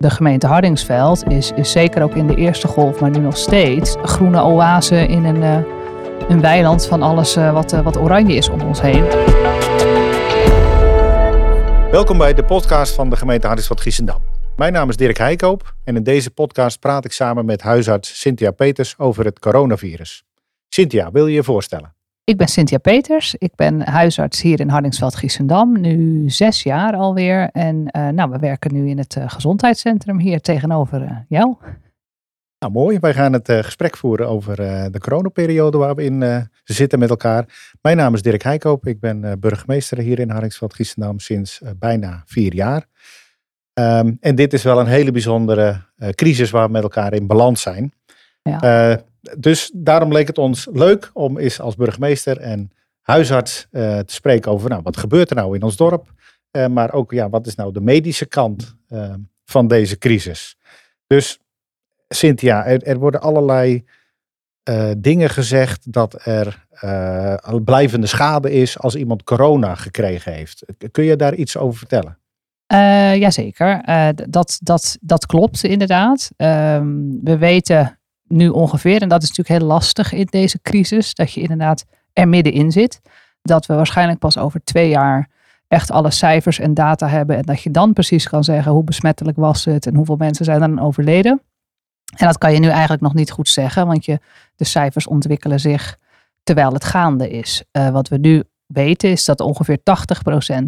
De gemeente Hardingsveld is, is zeker ook in de eerste golf, maar nu nog steeds, een groene oase in een, uh, een weiland van alles uh, wat, uh, wat oranje is om ons heen. Welkom bij de podcast van de gemeente Hardingsveld Giessendam. Mijn naam is Dirk Heikoop en in deze podcast praat ik samen met huisarts Cynthia Peters over het coronavirus. Cynthia, wil je je voorstellen? Ik ben Cynthia Peters. Ik ben huisarts hier in Hardingsveld-Giessendam. Nu zes jaar alweer. En uh, nou, we werken nu in het uh, gezondheidscentrum hier tegenover uh, jou. Nou, mooi. Wij gaan het gesprek voeren over de coronaperiode waar we in zitten met elkaar. Mijn naam is Dirk Heikoop. Ik ben burgemeester hier in Hardingsveld-Giessendam sinds bijna vier jaar. Um, en dit is wel een hele bijzondere crisis waar we met elkaar in balans zijn. Ja dus daarom leek het ons leuk om eens als burgemeester en huisarts uh, te spreken over nou, wat gebeurt er nou in ons dorp. Uh, maar ook ja, wat is nou de medische kant uh, van deze crisis. Dus Cynthia, er, worden allerlei dingen gezegd dat er blijvende schade is als iemand corona gekregen heeft. Kun je daar iets over vertellen? Jazeker, dat, dat, dat klopt inderdaad. Ehm, we weten nu ongeveer, en dat is natuurlijk heel lastig in deze crisis, dat je inderdaad er middenin zit. Dat we waarschijnlijk pas over twee jaar echt alle cijfers en data hebben. En dat je dan precies kan zeggen hoe besmettelijk was het en hoeveel mensen zijn dan overleden. En dat kan je nu eigenlijk nog niet goed zeggen, want je, de cijfers ontwikkelen zich terwijl het gaande is. Uh, wat we nu weten is dat ongeveer 80%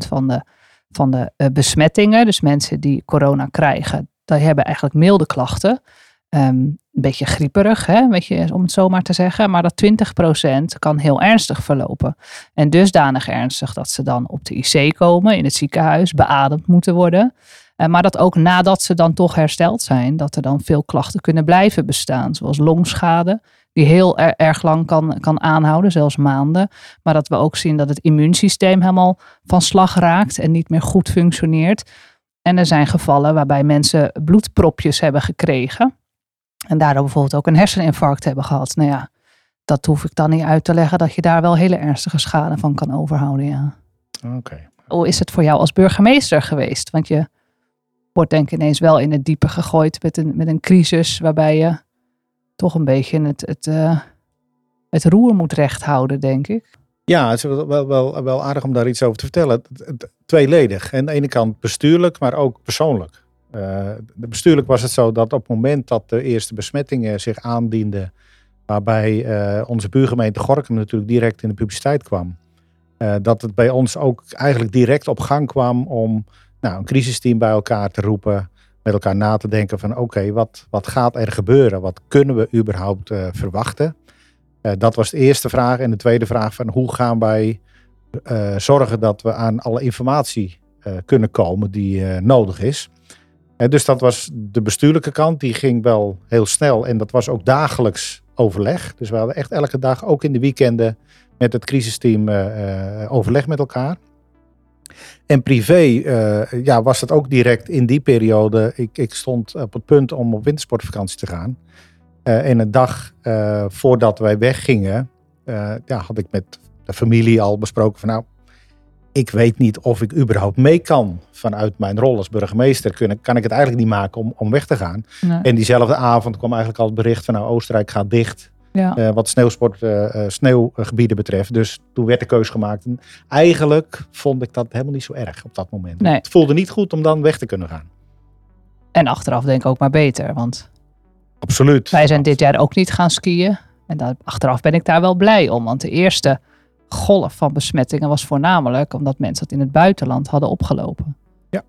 van de, van de uh, besmettingen, dus mensen die corona krijgen, die hebben eigenlijk milde klachten. Um, een beetje grieperig, hè, beetje, om het zo maar te zeggen. Maar dat 20% kan heel ernstig verlopen. En dusdanig ernstig dat ze dan op de IC komen in het ziekenhuis, beademd moeten worden. Uh, maar dat ook nadat ze dan toch hersteld zijn, dat er dan veel klachten kunnen blijven bestaan. Zoals longschade, die heel erg lang kan, kan aanhouden, zelfs maanden. Maar dat we ook zien dat het immuunsysteem helemaal van slag raakt en niet meer goed functioneert. En er zijn gevallen waarbij mensen bloedpropjes hebben gekregen. En daardoor bijvoorbeeld ook een herseninfarct hebben gehad. Nou ja, dat hoef ik dan niet uit te leggen dat je daar wel hele ernstige schade van kan overhouden. Ja. Oké. Hoe is het voor jou als burgemeester geweest? Want je wordt denk ik ineens wel in het diepe gegooid met een, met een crisis waarbij je toch een beetje het, het, uh, het roer moet recht houden, denk ik. Ja, het is wel, wel, wel aardig om daar iets over te vertellen. Tweeledig. En aan de ene kant bestuurlijk, maar ook persoonlijk. Uh, bestuurlijk was het zo dat op het moment dat de eerste besmettingen zich aandienden, waarbij uh, onze buurgemeente Gorkum natuurlijk direct in de publiciteit kwam, uh, dat het bij ons ook eigenlijk direct op gang kwam om nou, een crisisteam bij elkaar te roepen, met elkaar na te denken van oké, wat, wat gaat er gebeuren? Wat kunnen we überhaupt verwachten? dat was de eerste vraag. En de tweede vraag van hoe gaan wij zorgen dat we aan alle informatie kunnen komen die nodig is dus dat was de bestuurlijke kant, die ging wel heel snel en dat was ook dagelijks overleg. Dus we hadden echt elke dag, ook in de weekenden, met het crisisteam uh, overleg met elkaar. En privé uh, ja, was het ook direct in die periode. Ik, ik stond op het punt om op wintersportvakantie te gaan. En een dag voordat wij weggingen, ja, had ik met de familie al besproken van nou, ik weet niet of ik überhaupt mee kan vanuit mijn rol als burgemeester. Kunnen, kan ik het eigenlijk niet maken om, om weg te gaan. En diezelfde avond kwam eigenlijk al het bericht van nou Oostenrijk gaat dicht. Ja. Uh, wat sneeuwsport, uh, sneeuwgebieden betreft. Dus toen werd de keus gemaakt. En eigenlijk vond ik dat helemaal niet zo erg op dat moment. Nee. Het voelde niet goed om dan weg te kunnen gaan. En achteraf denk ik ook maar beter. Want Absoluut. wij zijn dit jaar ook niet gaan skiën. En dat, achteraf ben ik daar wel blij om. Want de eerste golf van besmettingen was voornamelijk omdat mensen het in het buitenland hadden opgelopen. Ja,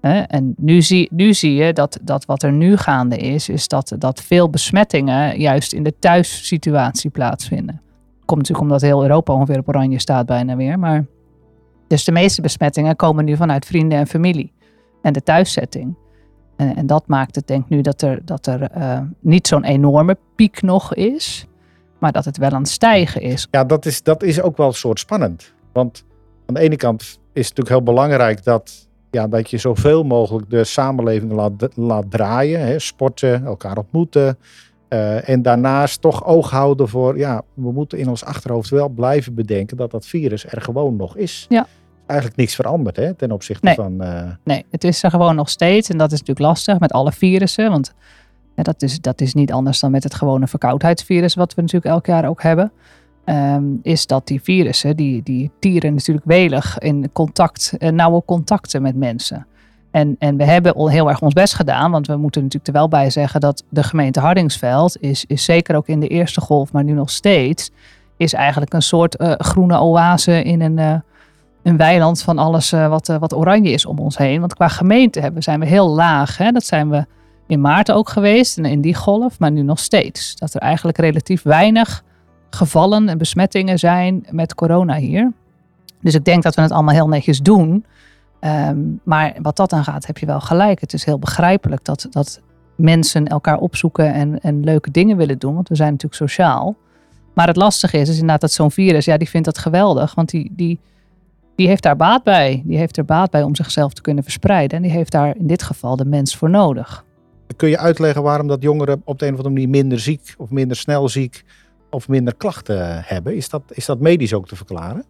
ja. En nu zie, nu zie je dat, dat wat er nu gaande is, is dat, dat veel besmettingen juist in de thuissituatie plaatsvinden. Komt natuurlijk omdat heel Europa ongeveer op oranje staat bijna weer. Maar dus de meeste besmettingen komen nu vanuit vrienden en familie en de thuiszetting. En, en dat maakt het denk ik nu dat er, dat er uh, niet zo'n enorme piek nog is maar dat het wel aan het stijgen is. Ja, dat is, dat is ook wel een soort spannend. Want aan de ene kant is het natuurlijk heel belangrijk dat, ja, dat je zoveel mogelijk de samenleving laat, laat draaien. Hè, sporten, elkaar ontmoeten. Uh, en daarnaast toch oog houden voor, ja, we moeten in ons achterhoofd wel blijven bedenken dat dat virus er gewoon nog is. Ja. Eigenlijk niks veranderd hè, ten opzichte Nee. van... eh, Nee, het is er gewoon nog steeds. En dat is natuurlijk lastig met alle virussen. Want ja, dat, is, dat is niet anders dan met het gewone verkoudheidsvirus, wat we natuurlijk elk jaar ook hebben. Ehm, is dat die virussen, die, die tieren natuurlijk welig in contact, eh, nauwe contacten met mensen. En, en we hebben heel erg ons best gedaan, want we moeten natuurlijk er wel bij zeggen dat de gemeente Hardingsveld is, is zeker ook in de eerste golf, maar nu nog steeds, is eigenlijk een soort eh, groene oase in een, eh, een weiland van alles wat, wat oranje is om ons heen. Want qua gemeente hebben, zijn we heel laag. Hè? Dat zijn we in maart ook geweest en in die golf, maar nu nog steeds. Dat er eigenlijk relatief weinig gevallen en besmettingen zijn met corona hier. Dus ik denk dat we het allemaal heel netjes doen. Ehm, maar wat dat aan gaat, heb je wel gelijk. Het is heel begrijpelijk dat, dat mensen elkaar opzoeken en, en leuke dingen willen doen. Want we zijn natuurlijk sociaal. Maar het lastige is, is inderdaad dat zo'n virus, ja, die vindt dat geweldig. Want die, die, die heeft daar baat bij. Die heeft er baat bij om zichzelf te kunnen verspreiden. En die heeft daar in dit geval de mens voor nodig. Kun je uitleggen waarom dat jongeren op de een of andere manier minder ziek of minder snel ziek of minder klachten hebben? Is dat, is dat medisch ook te verklaren?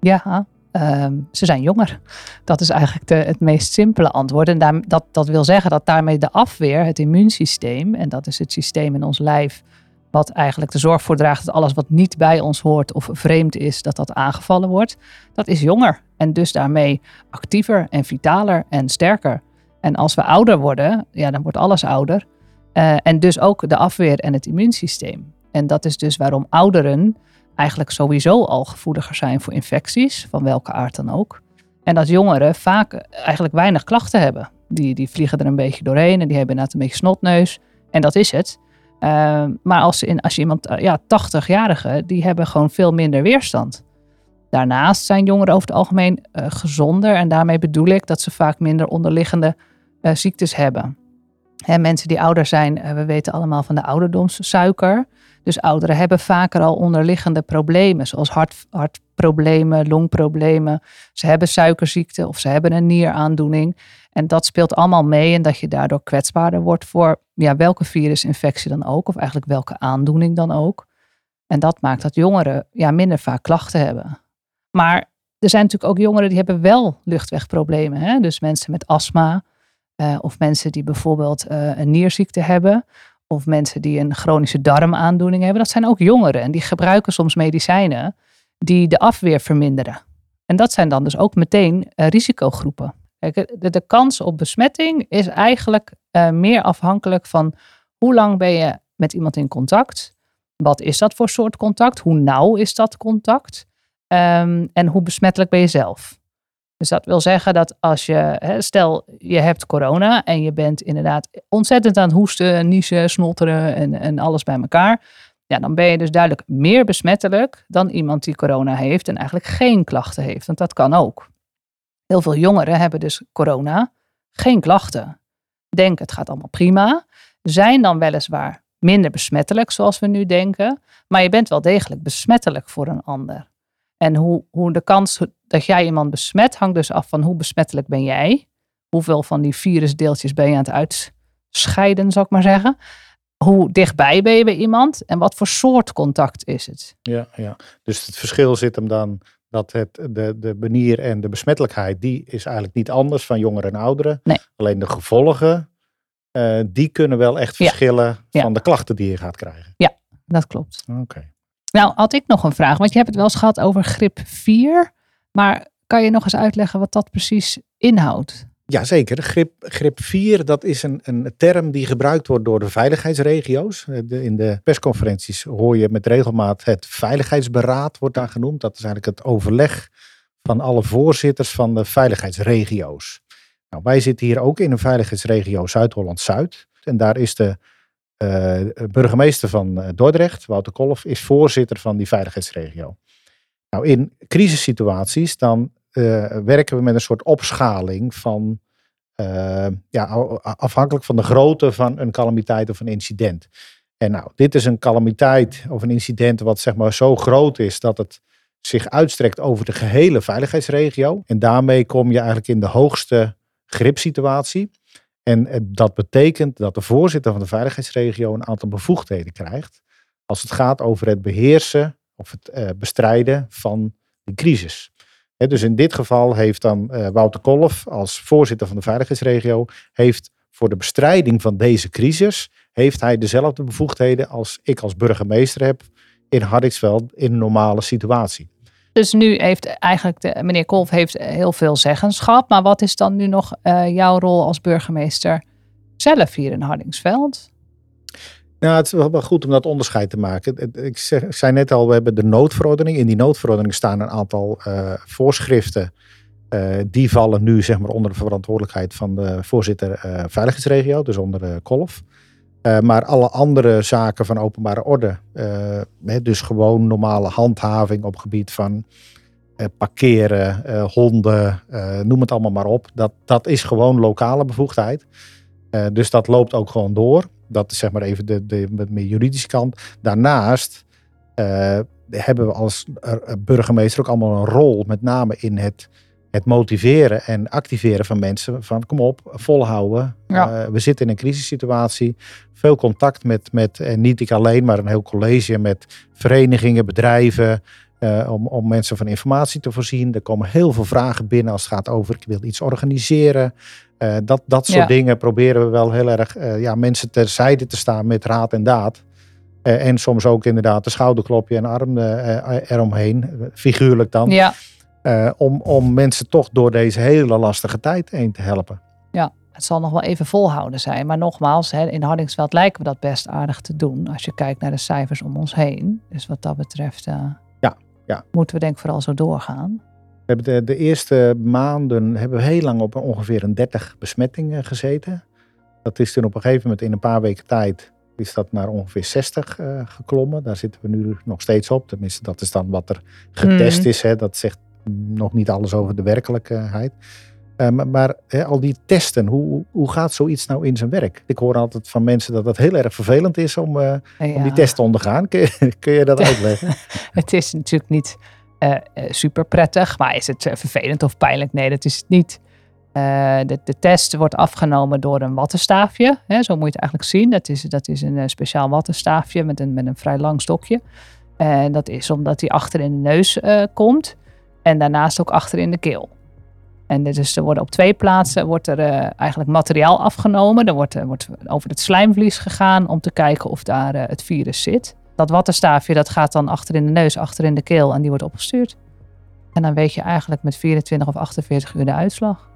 Ja, ehm, ze zijn jonger. Dat is eigenlijk de, het meest simpele antwoord. En dat, dat wil zeggen dat daarmee de afweer, het immuunsysteem, en dat is het systeem in ons lijf, wat eigenlijk de zorg voor draagt dat alles wat niet bij ons hoort of vreemd is, dat dat aangevallen wordt, dat is jonger. En dus daarmee actiever en vitaler en sterker. En als we ouder worden, ja, dan wordt alles ouder. Eh, en dus ook de afweer en het immuunsysteem. En dat is dus waarom ouderen eigenlijk sowieso al gevoeliger zijn voor infecties, van welke aard dan ook. En dat jongeren vaak eigenlijk weinig klachten hebben. Die, die vliegen er een beetje doorheen en die hebben inderdaad een beetje snotneus. En dat is het. Uh, maar als, in, als je iemand, uh, ja, 80-jarigen, die hebben gewoon veel minder weerstand. Daarnaast zijn jongeren over het algemeen uh, gezonder. En daarmee bedoel ik dat ze vaak minder onderliggende uh, ziektes hebben. Hè, mensen die ouder zijn, uh, we weten allemaal van de ouderdomssuiker. Dus ouderen hebben vaker al onderliggende problemen, zoals hart, hartproblemen, longproblemen. Ze hebben suikerziekte of ze hebben een nieraandoening. En dat speelt allemaal mee en dat je daardoor kwetsbaarder wordt voor ja, welke virusinfectie dan ook, of eigenlijk welke aandoening dan ook. En dat maakt dat jongeren ja, minder vaak klachten hebben. Maar er zijn natuurlijk ook jongeren die hebben wel luchtwegproblemen. Hè? Dus mensen met astma, uh, of mensen die bijvoorbeeld uh, een nierziekte hebben, of mensen die een chronische darmaandoening hebben. Dat zijn ook jongeren en die gebruiken soms medicijnen die de afweer verminderen. En dat zijn dan dus ook meteen uh, risicogroepen. Kijk, de, de, kans op besmetting is eigenlijk meer afhankelijk van hoe lang ben je met iemand in contact. Wat is dat voor soort contact? Hoe nauw is dat contact? Um, en hoe besmettelijk ben je zelf? Dus dat wil zeggen dat als je, stel je hebt corona en je bent inderdaad ontzettend aan het hoesten, niezen, snotteren en, en alles bij elkaar. Ja, dan ben je dus duidelijk meer besmettelijk dan iemand die corona heeft en eigenlijk geen klachten heeft. Want dat kan ook. Heel veel jongeren hebben dus corona, geen klachten. Denken het gaat allemaal prima. Zijn dan weliswaar minder besmettelijk zoals we nu denken. Maar je bent wel degelijk besmettelijk voor een ander. En hoe, hoe de kans dat jij iemand besmet hangt dus af van hoe besmettelijk ben jij. Hoeveel van die virusdeeltjes ben je aan het uitscheiden, zou ik maar zeggen. Hoe dichtbij ben je bij iemand en wat voor soort contact is het? Ja, ja. dus het verschil zit hem dan dat het, de, de manier en de besmettelijkheid, die is eigenlijk niet anders van jongeren en ouderen. Nee. Alleen de gevolgen, uh, die kunnen wel echt verschillen Ja. van de klachten die je gaat krijgen. Ja, dat klopt. Oké. Nou, had ik nog een vraag, want je hebt het wel eens gehad over grip 4. Maar kan je nog eens uitleggen wat dat precies inhoudt? Jazeker, grip, grip 4, dat is een, een term die gebruikt wordt door de veiligheidsregio's. De, in de persconferenties hoor je met regelmaat het veiligheidsberaad, wordt daar genoemd. Dat is eigenlijk het overleg van alle voorzitters van de veiligheidsregio's. Nou, wij zitten hier ook in een veiligheidsregio Zuid-Holland-Zuid. En daar is de uh, burgemeester van uh, Dordrecht, Wouter Kolf, is voorzitter van die veiligheidsregio. Nou, in crisissituaties dan uh, werken we met een soort opschaling van, ja, afhankelijk van de grootte van een calamiteit of een incident. En nou, dit is een calamiteit of een incident wat zeg maar zo groot is dat het zich uitstrekt over de gehele veiligheidsregio. En daarmee kom je eigenlijk in de hoogste gripsituatie. En dat betekent dat de voorzitter van de veiligheidsregio een aantal bevoegdheden krijgt als het gaat over het beheersen of het uh, bestrijden van die crisis. Dus in dit geval heeft dan eh, Wouter Kolf als voorzitter van de veiligheidsregio, heeft voor de bestrijding van deze crisis, heeft hij dezelfde bevoegdheden als ik als burgemeester heb in Hardingsveld in een normale situatie. Dus nu heeft eigenlijk de, meneer Kolf heeft heel veel zeggenschap. Maar wat is dan nu nog eh, jouw rol als burgemeester zelf hier in Hardingsveld? Nou, het is wel goed om dat onderscheid te maken. Ik, zei net al, we hebben de noodverordening. In die noodverordening staan een aantal eh, voorschriften. Eh, die vallen nu zeg maar, onder de verantwoordelijkheid van de voorzitter veiligheidsregio, dus onder de kolf. Eh, maar alle andere zaken van openbare orde, eh, dus gewoon normale handhaving op gebied van eh, parkeren, honden, noem het allemaal maar op. Dat, dat is gewoon lokale bevoegdheid. Dus dat loopt ook gewoon door. Dat is zeg maar even de, de wat meer juridische kant. Daarnaast hebben we als burgemeester ook allemaal een rol, met name in het, het motiveren en activeren van mensen. Van kom op, volhouden. Ja. Eh, we zitten in een crisissituatie. Veel contact met, met en niet ik alleen, maar een heel college met verenigingen, bedrijven. eh, om, om mensen van informatie te voorzien. Er komen heel veel vragen binnen als het gaat over ik wil iets organiseren. Eh, dat, dat soort Ja. dingen proberen we wel heel erg ja, mensen terzijde te staan met raad en daad. En soms ook inderdaad een schouderklopje en arm eromheen, figuurlijk dan. Ja, Eh, om, om mensen toch door deze hele lastige tijd heen te helpen. het zal nog wel even volhouden zijn. Maar nogmaals, hè, in Hardingsveld lijken we dat best aardig te doen. Als je kijkt naar de cijfers om ons heen. Dus wat dat betreft eh, Ja, ja. moeten we denk ik vooral zo doorgaan. We hebben de, de eerste maanden hebben we heel lang op ongeveer een 30 besmettingen gezeten. Dat is toen op een gegeven moment in een paar weken tijd is dat naar ongeveer 60 eh, geklommen. Daar zitten we nu nog steeds op. Tenminste, dat is dan wat er getest Mhm. is. Hè. Dat zegt nog niet alles over de werkelijkheid. Eh, maar al die testen, hoe, hoe gaat zoiets nou in zijn werk? Ik hoor altijd van mensen dat het heel erg vervelend is om, eh, om die test te ondergaan. Kun je, kun je dat uitleggen? Het is natuurlijk niet eh, super prettig, maar is het vervelend of pijnlijk? Nee, dat is het niet. De, de test wordt afgenomen door een wattenstaafje. Hè, zo moet je het eigenlijk zien. Dat is, dat is een speciaal wattenstaafje met een, met een vrij lang stokje. En dat is omdat die achter in de neus komt. En daarnaast ook achter in de keel. En is, er worden op twee plaatsen wordt er eh, eigenlijk materiaal afgenomen. Er wordt, er wordt over het slijmvlies gegaan om te kijken of daar eh, het virus zit. Dat wattenstaafje dat gaat dan achter in de neus, achter in de keel en die wordt opgestuurd. En dan weet je eigenlijk met 24 of 48 uur de uitslag.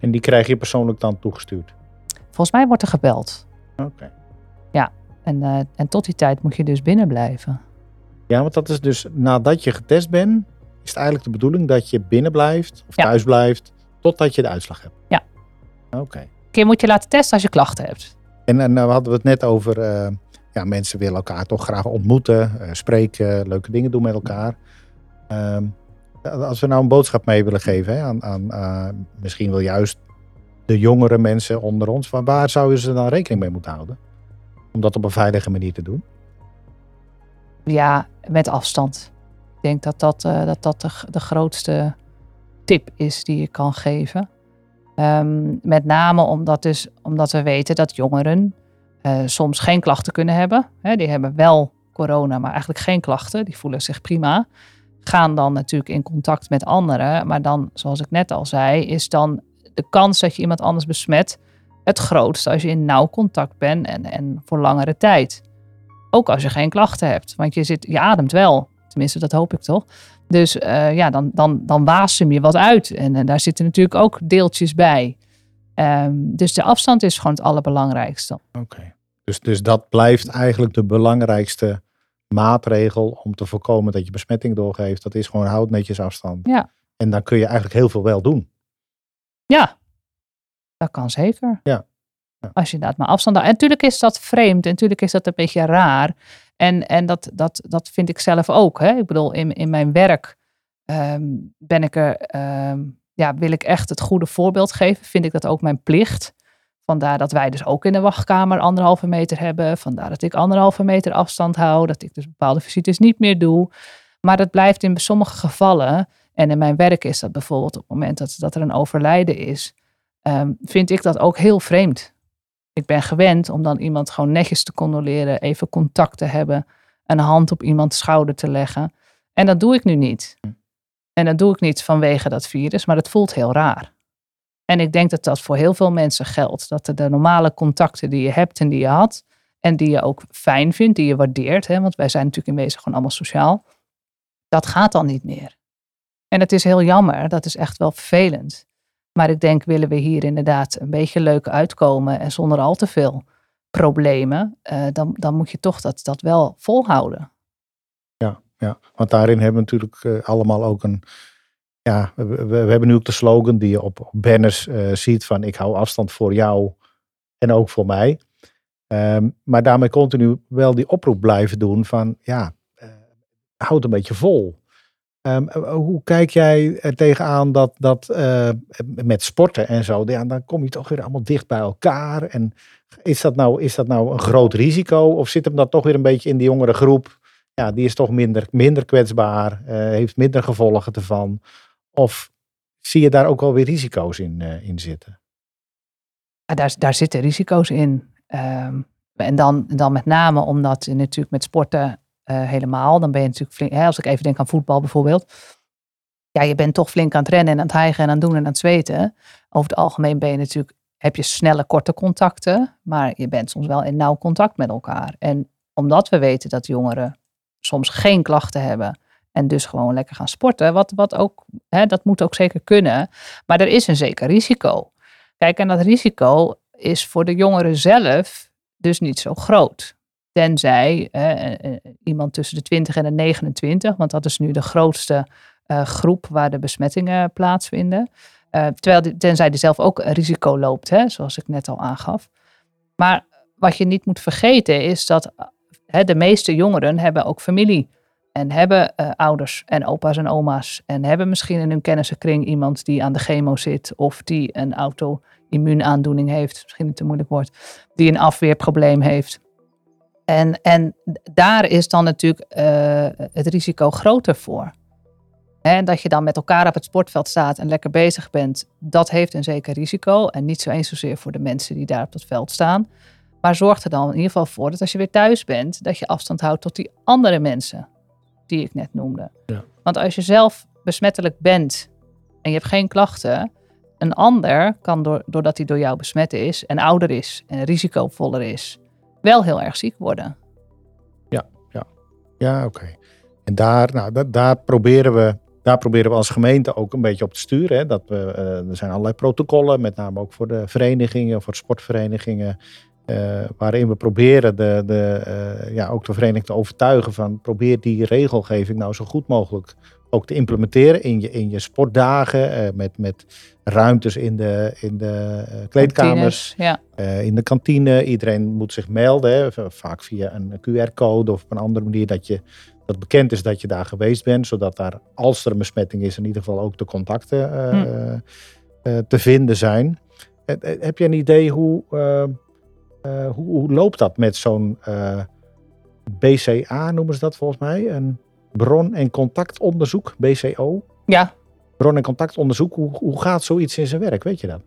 En die krijg je persoonlijk dan toegestuurd. Volgens mij wordt er gebeld. Oké. En, eh, en tot die tijd moet je dus binnen blijven. Ja, want dat is dus nadat je getest bent, is het eigenlijk de bedoeling dat je binnen blijft of Ja. thuis blijft totdat je de uitslag hebt. Ja. Oké. Een keer moet je laten testen als je klachten hebt. En, en nou hadden we het net over, eh, ja, mensen willen elkaar toch graag ontmoeten, eh, spreken, leuke dingen doen met elkaar. Ehm, als we nou een boodschap mee willen geven hè, aan, aan eh, misschien wel juist de jongere mensen onder ons, waar, waar zouden ze dan rekening mee moeten houden? Om dat op een veilige manier te doen. Ja, met afstand. Denk dat dat, eh, dat, dat de, de grootste tip is die je kan geven. Ehm, met name omdat, dus, omdat we weten dat jongeren eh, soms geen klachten kunnen hebben. Die hebben wel corona, maar eigenlijk geen klachten. Die voelen zich prima. Gaan dan natuurlijk in contact met anderen. Maar dan, zoals ik net al zei, is dan de kans dat je iemand anders besmet het grootst als je in nauw contact bent en, en voor langere tijd. Ook als je geen klachten hebt. Want je, zit, je ademt wel. Tenminste, dat hoop ik toch. Dus eh, ja, dan, dan, dan wasem je wat uit. En, eh, daar zitten natuurlijk ook deeltjes bij. Ehm, dus de afstand is gewoon het allerbelangrijkste. Oké. Dus, dus dat blijft eigenlijk de belangrijkste maatregel om te voorkomen dat je besmetting doorgeeft. Dat is gewoon houd netjes afstand. Ja. En dan kun je eigenlijk heel veel wel doen. Ja, dat kan zeker. Ja. Ja. Als je inderdaad maar afstand. En natuurlijk is dat vreemd. En natuurlijk is dat een beetje raar. En, en dat, dat, dat vind ik zelf ook. Hè? Ik bedoel, in, in mijn werk ehm, ben ik er, ehm, ja, wil ik echt het goede voorbeeld geven. Vind ik dat ook mijn plicht. Vandaar dat wij dus ook in de wachtkamer anderhalve meter hebben. Vandaar dat ik anderhalve meter afstand hou. Dat ik dus bepaalde visites niet meer doe. Maar dat blijft in sommige gevallen. En in mijn werk is dat bijvoorbeeld op het moment dat, dat er een overlijden is. ehm, vind ik dat ook heel vreemd. Ik ben gewend om dan iemand gewoon netjes te condoleren. Even contact te hebben. Een hand op iemands schouder te leggen. En dat doe ik nu niet. En dat doe ik niet vanwege dat virus, maar het voelt heel raar. En ik denk dat dat voor heel veel mensen geldt. Dat de normale contacten die je hebt en die je had, en die je ook fijn vindt, die je waardeert, hè, want wij zijn natuurlijk in gewoon allemaal sociaal, dat gaat dan niet meer. En het is heel jammer, dat is echt wel vervelend. Maar ik denk, willen we hier inderdaad een beetje leuk uitkomen en zonder al te veel problemen, uh, dan, dan moet je toch dat, dat wel volhouden. Ja, ja, want daarin hebben we natuurlijk uh, allemaal ook een. Ja, we, we, hebben nu ook de slogan die je op banners uh, ziet van ik hou afstand voor jou en ook voor mij. Um, maar daarmee continu wel die oproep blijven doen van ja, houd een beetje vol. Um, hoe kijk jij er tegenaan dat, dat uh, met sporten en zo, dan kom je toch weer allemaal dicht bij elkaar. En is dat, nou, is dat nou een groot risico? Of zit hem dat toch weer een beetje in die jongere groep? Ja, die is toch minder, minder kwetsbaar, uh, heeft minder gevolgen ervan. Of zie je daar ook wel weer risico's in, in zitten? Daar, daar zitten risico's in. Um, en dan, dan met name omdat je natuurlijk met sporten helemaal. Dan ben je natuurlijk flink, hè, als ik even denk aan voetbal bijvoorbeeld. Ja, je bent toch flink aan het rennen en aan het hijgen en aan het doen en aan het zweten. Over het algemeen ben je natuurlijk, heb je snelle, korte contacten. Maar je bent soms wel in nauw contact met elkaar. En omdat we weten dat jongeren soms geen klachten hebben. En dus gewoon lekker gaan sporten. Wat, wat ook, hè, dat moet ook zeker kunnen. Maar er is een zeker risico. Kijk, en dat risico is voor de jongeren zelf dus niet zo groot. Tenzij uh, iemand tussen de 20 en de 29, want dat is nu de grootste uh, groep waar de besmettingen plaatsvinden. Terwijl die, tenzij die zelf ook risico loopt, hè, zoals ik net al aangaf. Maar wat je niet moet vergeten is dat hè, de meeste jongeren hebben ook familie. En hebben ouders en opa's en oma's. En hebben misschien in hun kennissenkring iemand die aan de chemo zit. Of die een auto-immuunaandoening heeft, misschien niet te moeilijk wordt. Die een afweerprobleem heeft en, en daar is dan natuurlijk uh, het risico groter voor. En dat je dan met elkaar op het sportveld staat en lekker bezig bent, dat heeft een zeker risico. En niet zo eens zozeer voor de mensen die daar op het veld staan. Maar zorg er dan in ieder geval voor dat als je weer thuis bent, dat je afstand houdt tot die andere mensen die ik net noemde. Ja. Want als je zelf besmettelijk bent en je hebt geen klachten, een ander kan door, doordat hij door jou besmet is en ouder is en risicovoller is, wel heel erg ziek worden. Ja, ja. Ja, oké. En daar, nou, daar, proberen we, daar proberen we als gemeente ook een beetje op te sturen. Hè? Dat we, uh, er zijn allerlei protocollen, met name ook voor de verenigingen, voor sportverenigingen. Uh, waarin we proberen de, de, uh, ja, ook de vereniging te overtuigen van probeer die regelgeving nou zo goed mogelijk ook te implementeren in je, in je sportdagen. Uh, met, met ruimtes in de, in de uh, kleedkamers, ja. uh, in de kantine. Iedereen moet zich melden, hè, vaak via een QR-code of op een andere manier dat je dat bekend is dat je daar geweest bent, zodat daar, als er een besmetting is, in ieder geval ook de contacten hm. te vinden zijn. heb je een idee hoe, hoe, hoe, loopt dat met zo'n BCA, noemen ze dat volgens mij? Een bron- en contactonderzoek, BCO. Ja. Bron- en contactonderzoek, hoe, hoe gaat zoiets in zijn werk, weet je dat?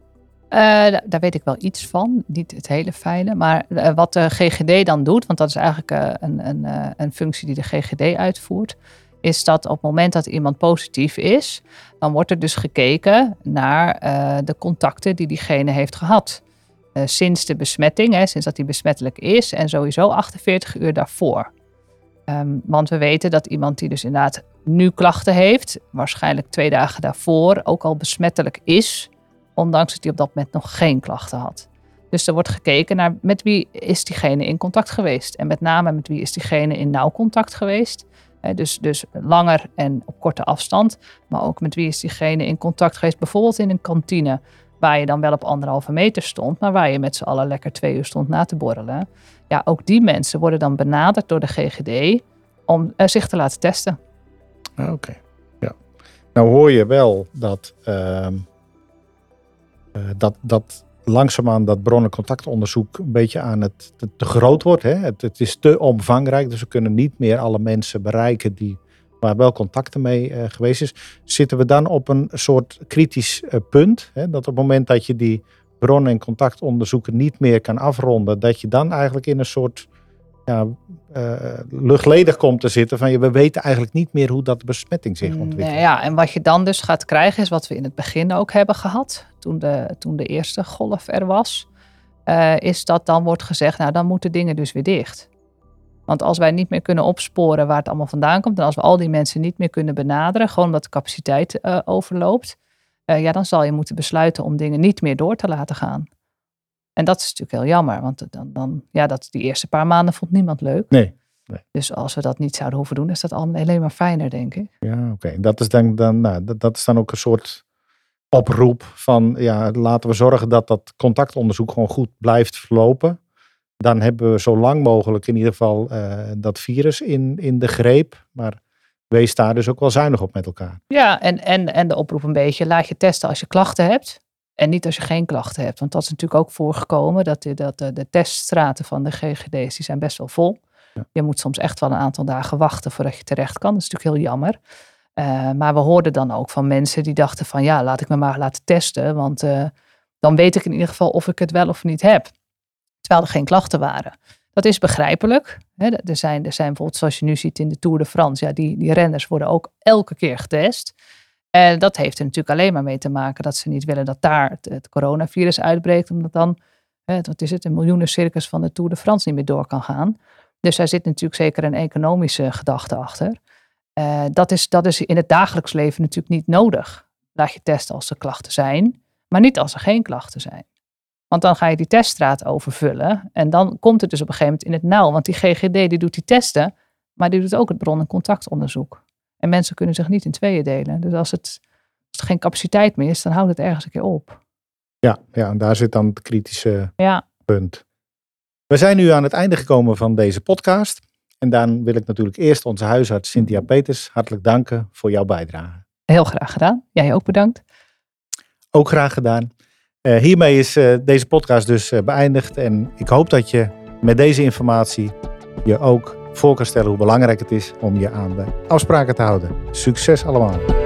Uh, daar weet ik wel iets van, niet het hele fijne. Maar uh, wat de GGD dan doet, want dat is eigenlijk uh, een, een, een functie die de GGD uitvoert, is dat op het moment dat iemand positief is, dan wordt er dus gekeken naar de contacten die diegene heeft gehad. sinds de besmetting, hè, sinds dat hij besmettelijk is en sowieso 48 uur daarvoor. Um, want we weten dat iemand die dus inderdaad nu klachten heeft, waarschijnlijk twee dagen daarvoor ook al besmettelijk is, ondanks dat hij op dat moment nog geen klachten had. Dus er wordt gekeken naar met wie is diegene in contact geweest. En met name met wie is diegene in nauw contact geweest. dus, dus langer en op korte afstand. Maar ook met wie is diegene in contact geweest. Bijvoorbeeld in een kantine. Waar je dan wel op anderhalve meter stond. Maar waar je met z'n allen lekker twee uur stond na te borrelen ja, ook die mensen worden dan benaderd door de GGD om uh, zich te laten testen. Ah, Oké, ja. Nou hoor je wel dat, uh, dat, dat langzaamaan dat bronnencontactonderzoek een beetje aan het te, groot wordt. Hè? Het, is te omvangrijk, dus we kunnen niet meer alle mensen bereiken die waar wel contacten mee uh, geweest is. Zitten we dan op een soort kritisch punt? Hè? Dat op het moment dat je die bron- en contactonderzoeken niet meer kan afronden, dat je dan eigenlijk in een soort ja, uh, luchtledig komt te zitten. Van je, we weten eigenlijk niet meer hoe dat besmetting zich mm, ontwikkelt. Ja, en wat je dan dus gaat krijgen is wat we in het begin ook hebben gehad. Toen de, toen de eerste golf er was. Uh, is dat dan wordt gezegd, nou dan moeten dingen dus weer dicht. Want als wij niet meer kunnen opsporen waar het allemaal vandaan komt. En als we al die mensen niet meer kunnen benaderen. Gewoon omdat de capaciteit uh, overloopt. Ja, dan zal je moeten besluiten om dingen niet meer door te laten gaan. En dat is natuurlijk heel jammer, want dan, dan, ja, dat, die eerste paar maanden vond niemand leuk. Nee. nee. Dus als we dat niet zouden hoeven doen, is dat alleen maar fijner, denk ik. Ja, oké. Dat is dan, dan nou, dat, dat is dan ook een soort oproep van, ja, laten we zorgen dat dat contactonderzoek gewoon goed blijft verlopen. Dan hebben we zo lang mogelijk in ieder geval uh, dat virus in, in de greep. Maar wees daar dus ook wel zuinig op met elkaar. Ja, en, en, en de oproep een beetje, laat je testen als je klachten hebt. En niet als je geen klachten hebt. Want dat is natuurlijk ook voorgekomen. Dat de, dat de, de teststraten van de GGD's die zijn best wel vol. Je moet soms echt wel een aantal dagen wachten voordat je terecht kan. Dat is natuurlijk heel jammer. Uh, maar we hoorden dan ook van mensen die dachten van ja, laat ik me maar laten testen. Want uh, dan weet ik in ieder geval of ik het wel of niet heb. Terwijl er geen klachten waren. Dat is begrijpelijk. er, zijn, er zijn bijvoorbeeld, zoals je nu ziet in de Tour de France, ja, die, die renners worden ook elke keer getest. En dat heeft er natuurlijk alleen maar mee te maken dat ze niet willen dat daar het, coronavirus uitbreekt, omdat dan, wat is het, een miljoenencircus van de Tour de France niet meer door kan gaan. Dus daar zit natuurlijk zeker een economische gedachte achter. Uh, dat, is, dat is in het dagelijks leven natuurlijk niet nodig. Laat je testen als er klachten zijn, maar niet als er geen klachten zijn. Want dan ga je die teststraat overvullen en dan komt het dus op een gegeven moment in het nauw. Want die GGD die doet die testen, maar die doet ook het bron- en contactonderzoek. En mensen kunnen zich niet in tweeën delen. Dus als, het, als er geen capaciteit meer is, dan houdt het ergens een keer op. Ja, ja en daar zit dan het kritische ja. punt. We zijn nu aan het einde gekomen van deze podcast. En dan wil ik natuurlijk eerst onze huisarts Cynthia Peters hartelijk danken voor jouw bijdrage. Heel graag gedaan. Jij ook bedankt. Ook graag gedaan. Uh, hiermee is uh, deze podcast dus uh, beëindigd. En ik hoop dat je met deze informatie je ook voor kan stellen hoe belangrijk het is om je aan de afspraken te houden. Succes allemaal!